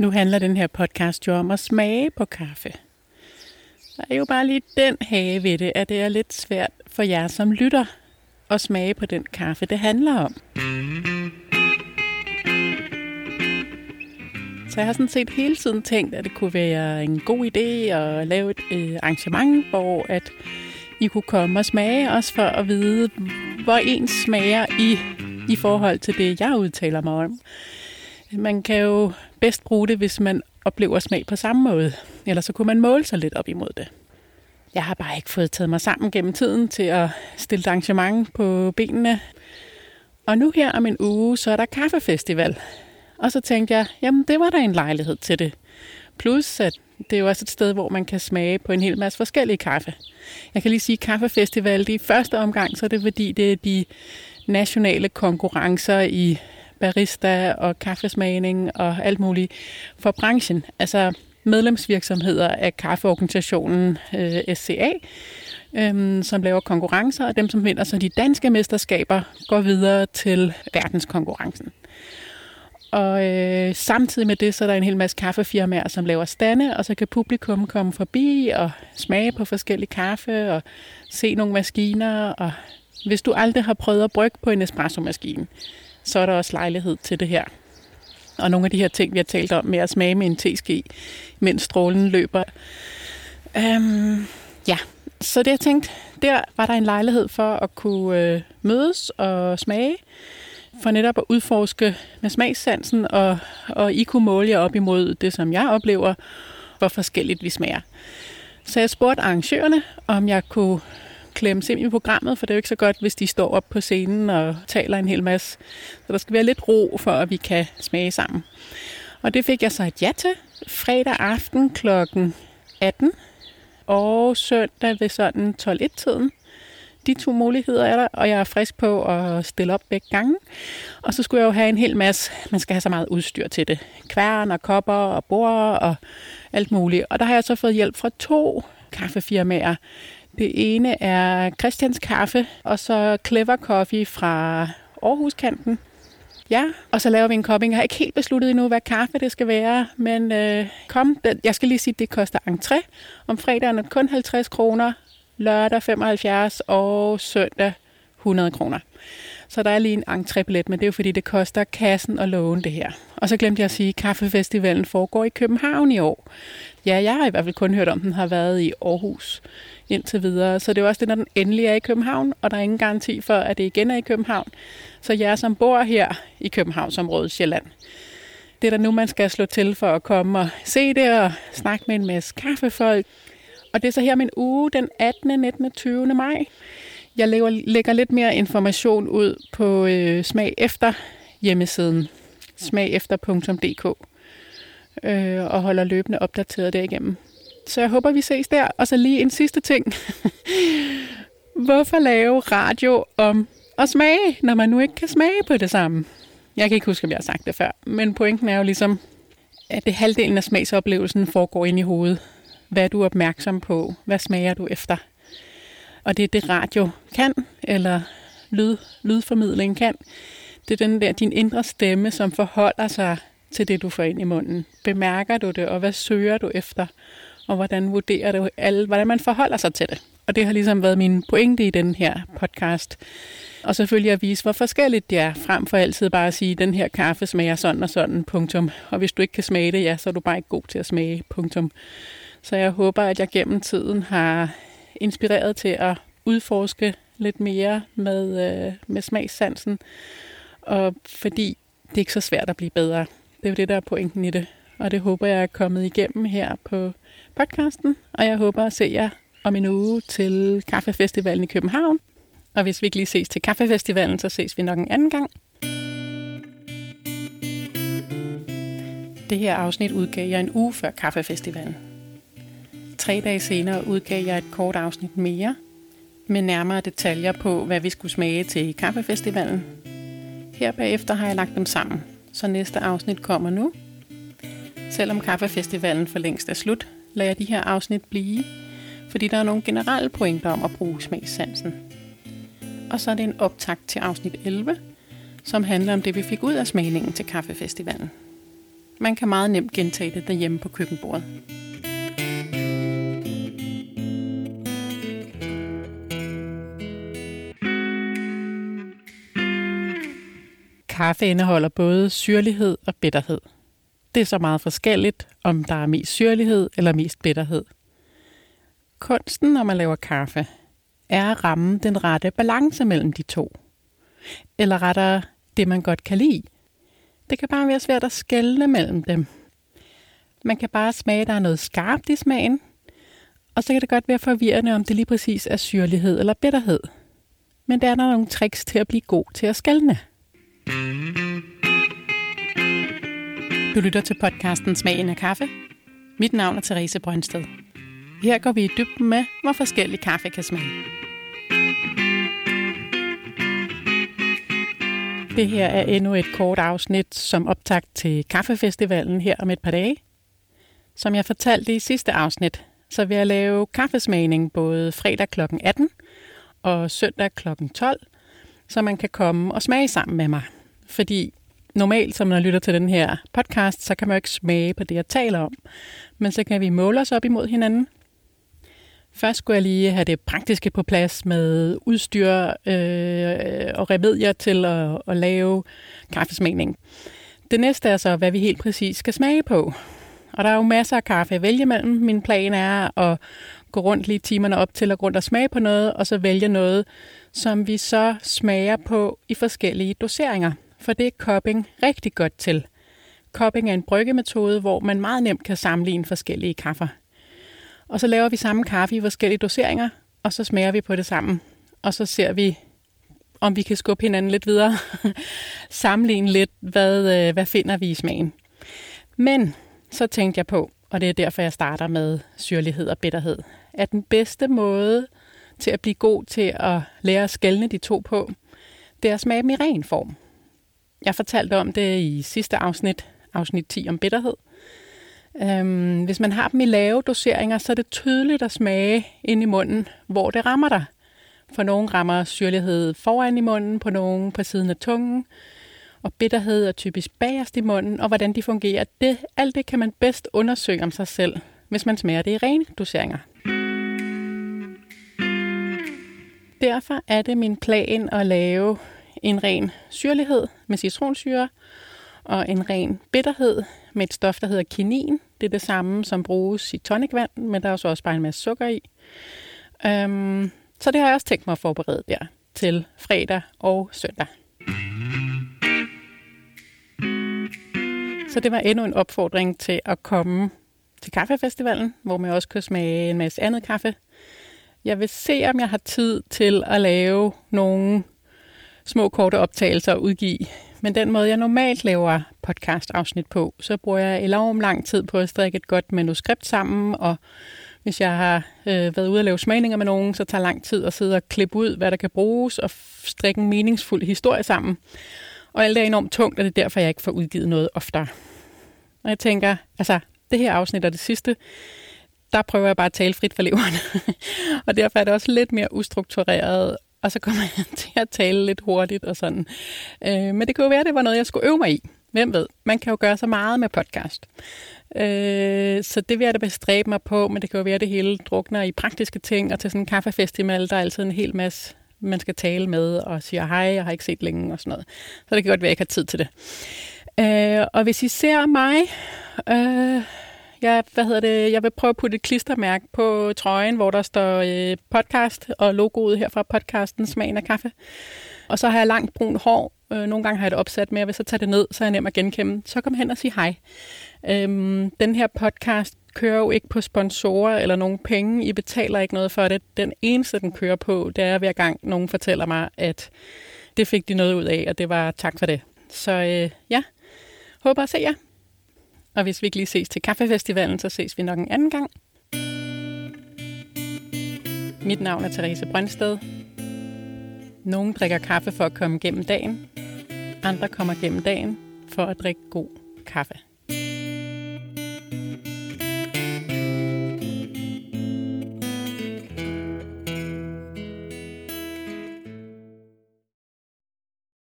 Nu handler den her podcast jo om at smage på kaffe. Der er jo bare lige den hage ved det, at det er lidt svært for jer som lytter at smage på den kaffe, det handler om. Så jeg har sådan set hele tiden tænkt, at det kunne være en god idé at lave et øh, arrangement, hvor at I kunne komme og smage, os for at vide, hvor ens smager i, i forhold til det, jeg udtaler mig om. Man kan jo bedst bruge det, hvis man oplever smag på samme måde. Ellers så kunne man måle sig lidt op imod det. Jeg har bare ikke fået taget mig sammen gennem tiden til at stille et arrangement på benene. Og nu her om en uge, så er der kaffefestival. Og så tænkte jeg, jamen det var der en lejlighed til det. Plus, at det er jo også et sted, hvor man kan smage på en hel masse forskellige kaffe. Jeg kan lige sige, at kaffefestival, det er i første omgang, så er det fordi, det er de nationale konkurrencer i barista og kaffesmagning og alt muligt for branchen. Altså medlemsvirksomheder af kaffeorganisationen øh, SCA, øh, som laver konkurrencer, og dem, som vinder så de danske mesterskaber, går videre til verdenskonkurrencen. Og øh, samtidig med det, så er der en hel masse kaffefirmaer, som laver stande, og så kan publikum komme forbi og smage på forskellige kaffe og se nogle maskiner. Og hvis du aldrig har prøvet at brygge på en espresso-maskine, så er der også lejlighed til det her. Og nogle af de her ting, vi har talt om med at smage med en teske, mens strålen løber. Øhm, ja, så det jeg tænkte, der var der en lejlighed for at kunne øh, mødes og smage, for netop at udforske med smagssansen, og, og I kunne måle jer op imod det, som jeg oplever, hvor forskelligt vi smager. Så jeg spurgte arrangørerne, om jeg kunne klemmes ind i programmet, for det er jo ikke så godt, hvis de står op på scenen og taler en hel masse. Så der skal være lidt ro, for at vi kan smage sammen. Og det fik jeg så et ja til. Fredag aften kl. 18 og søndag ved sådan 12-1-tiden. De to muligheder er der, og jeg er frisk på at stille op begge gange. Og så skulle jeg jo have en hel masse, man skal have så meget udstyr til det. Kværn og kopper og bord og alt muligt. Og der har jeg så fået hjælp fra to kaffefirmaer, det ene er Christians Kaffe, og så Clever Coffee fra Aarhuskanten. Ja, og så laver vi en kopping. Jeg har ikke helt besluttet endnu, hvad kaffe det skal være, men øh, kom, jeg skal lige sige, at det koster entré. Om fredagen er kun 50 kroner, lørdag 75 og søndag 100 kroner. Så der er lige en entrébillet, men det er jo fordi, det koster kassen og låne det her. Og så glemte jeg at sige, at kaffefestivalen foregår i København i år. Ja, jeg har i hvert fald kun hørt om, den har været i Aarhus indtil videre. Så det er også det, når den endelig er i København, og der er ingen garanti for, at det igen er i København. Så jer, som bor her i Københavnsområdet, Sjælland, det er der nu, man skal slå til for at komme og se det og snakke med en masse kaffefolk. Og det er så her min uge den 18., 19. 20. maj. Jeg lægger, lægger lidt mere information ud på øh, Smag Efter hjemmesiden smagefter.dk øh, og holder løbende opdateret derigennem. Så jeg håber, vi ses der. Og så lige en sidste ting. Hvorfor lave radio om at smage, når man nu ikke kan smage på det samme? Jeg kan ikke huske, om jeg har sagt det før, men pointen er jo ligesom, at det halvdelen af smagsoplevelsen foregår ind i hovedet. Hvad er du opmærksom på? Hvad smager du efter? Og det er det radio kan, eller lyd, lydformidling kan. Det er den der, din indre stemme, som forholder sig til det, du får ind i munden. Bemærker du det, og hvad søger du efter? Og hvordan vurderer du alle, hvordan man forholder sig til det? Og det har ligesom været min pointe i den her podcast. Og selvfølgelig at vise, hvor forskelligt det er, frem for altid bare at sige, den her kaffe smager sådan og sådan, punktum. Og hvis du ikke kan smage det, ja, så er du bare ikke god til at smage, punktum. Så jeg håber, at jeg gennem tiden har inspireret til at udforske lidt mere med, øh, med smagssansen. Og fordi det er ikke så svært at blive bedre. Det er jo det, der er pointen i det. Og det håber jeg er kommet igennem her på podcasten. Og jeg håber at se jer om en uge til Kaffefestivalen i København. Og hvis vi ikke lige ses til Kaffefestivalen, så ses vi nok en anden gang. Det her afsnit udgav jeg en uge før Kaffefestivalen. Tre dage senere udgav jeg et kort afsnit mere, med nærmere detaljer på, hvad vi skulle smage til Kaffefestivalen. Her bagefter har jeg lagt dem sammen, så næste afsnit kommer nu. Selvom Kaffefestivalen for længst er slut, lader jeg de her afsnit blive, fordi der er nogle generelle pointer om at bruge smagssansen. Og så er det en optakt til afsnit 11, som handler om det, vi fik ud af smagningen til Kaffefestivalen. Man kan meget nemt gentage det derhjemme på køkkenbordet. Kaffe indeholder både syrlighed og bitterhed. Det er så meget forskelligt, om der er mest syrlighed eller mest bitterhed. Kunsten, når man laver kaffe, er at ramme den rette balance mellem de to. Eller rettere, det man godt kan lide. Det kan bare være svært at skelne mellem dem. Man kan bare smage, at der er noget skarpt i smagen, og så kan det godt være forvirrende, om det lige præcis er syrlighed eller bitterhed. Men der er der nogle tricks til at blive god til at skelne. Du lytter til podcasten Smagen af kaffe. Mit navn er Therese Brøndsted. Her går vi i dybden med, hvor forskellig kaffe kan smage. Det her er endnu et kort afsnit som optakt til Kaffefestivalen her om et par dage. Som jeg fortalte i sidste afsnit, så vil jeg lave kaffesmagning både fredag kl. 18 og søndag kl. 12, så man kan komme og smage sammen med mig. Fordi normalt, som man lytter til den her podcast, så kan man jo ikke smage på det, jeg taler om. Men så kan vi måle os op imod hinanden. Først skulle jeg lige have det praktiske på plads med udstyr øh, og remedier til at, at lave kaffesmagning. Det næste er så, hvad vi helt præcis skal smage på. Og der er jo masser af kaffe at vælge mellem. Min plan er at gå rundt lige timerne op til at gå rundt og smage på noget, og så vælge noget, som vi så smager på i forskellige doseringer for det er cupping rigtig godt til. Cupping er en bryggemetode, hvor man meget nemt kan sammenligne forskellige kaffer. Og så laver vi samme kaffe i forskellige doseringer, og så smager vi på det sammen. Og så ser vi, om vi kan skubbe hinanden lidt videre. Sammenligne lidt, hvad, øh, hvad finder vi i smagen. Men så tænkte jeg på, og det er derfor, jeg starter med syrlighed og bitterhed, at den bedste måde til at blive god til at lære at skælne de to på, det er at smage dem i ren form. Jeg fortalte om det i sidste afsnit, afsnit 10 om bitterhed. Øhm, hvis man har dem i lave doseringer, så er det tydeligt at smage ind i munden, hvor det rammer dig. For nogen rammer syrlighed foran i munden, på nogen på siden af tungen, og bitterhed er typisk bagerst i munden, og hvordan de fungerer. Det, alt det kan man bedst undersøge om sig selv, hvis man smager det i rene doseringer. Derfor er det min plan at lave en ren syrlighed med citronsyre, og en ren bitterhed med et stof, der hedder kinin. Det er det samme, som bruges i tonicvand, men der er også bare en masse sukker i. Øhm, så det har jeg også tænkt mig at forberede der til fredag og søndag. Så det var endnu en opfordring til at komme til kaffefestivalen, hvor man også kan smage en masse andet kaffe. Jeg vil se, om jeg har tid til at lave nogle små korte optagelser at udgive. Men den måde, jeg normalt laver podcast-afsnit på, så bruger jeg enormt lang tid på at strikke et godt manuskript sammen, og hvis jeg har øh, været ude at lave smagninger med nogen, så tager lang tid at sidde og klippe ud, hvad der kan bruges, og strikke en meningsfuld historie sammen. Og alt er enormt tungt, og det er derfor, jeg ikke får udgivet noget oftere. Og jeg tænker, altså, det her afsnit er det sidste, der prøver jeg bare at tale frit for leveren. og derfor er det også lidt mere ustruktureret, og så kommer jeg til at tale lidt hurtigt og sådan. Øh, men det kunne jo være, at det var noget, jeg skulle øve mig i. Hvem ved? Man kan jo gøre så meget med podcast. Øh, så det vil jeg da bestræbe mig på, men det kan jo være, at det hele drukner i praktiske ting, og til sådan en kaffefestival, der er altid en hel masse, man skal tale med, og siger hej, jeg har ikke set længe og sådan noget. Så det kan godt være, at jeg ikke har tid til det. Øh, og hvis I ser mig... Øh, jeg, hvad hedder det, jeg vil prøve at putte et klistermærke på trøjen, hvor der står øh, podcast og logoet her fra podcasten Smagen af kaffe. Og så har jeg langt brun hår. Øh, nogle gange har jeg det opsat, men jeg vil så tage det ned, så er jeg nem at genkende. Så kom hen og sig hej. Øhm, den her podcast kører jo ikke på sponsorer eller nogen penge. I betaler ikke noget for det. Den eneste, den kører på, det er hver gang nogen fortæller mig, at det fik de noget ud af, og det var tak for det. Så øh, ja, håber at se jer. Og hvis vi ikke lige ses til kaffefestivalen, så ses vi nok en anden gang. Mit navn er Therese Brøndsted. Nogle drikker kaffe for at komme gennem dagen. Andre kommer gennem dagen for at drikke god kaffe.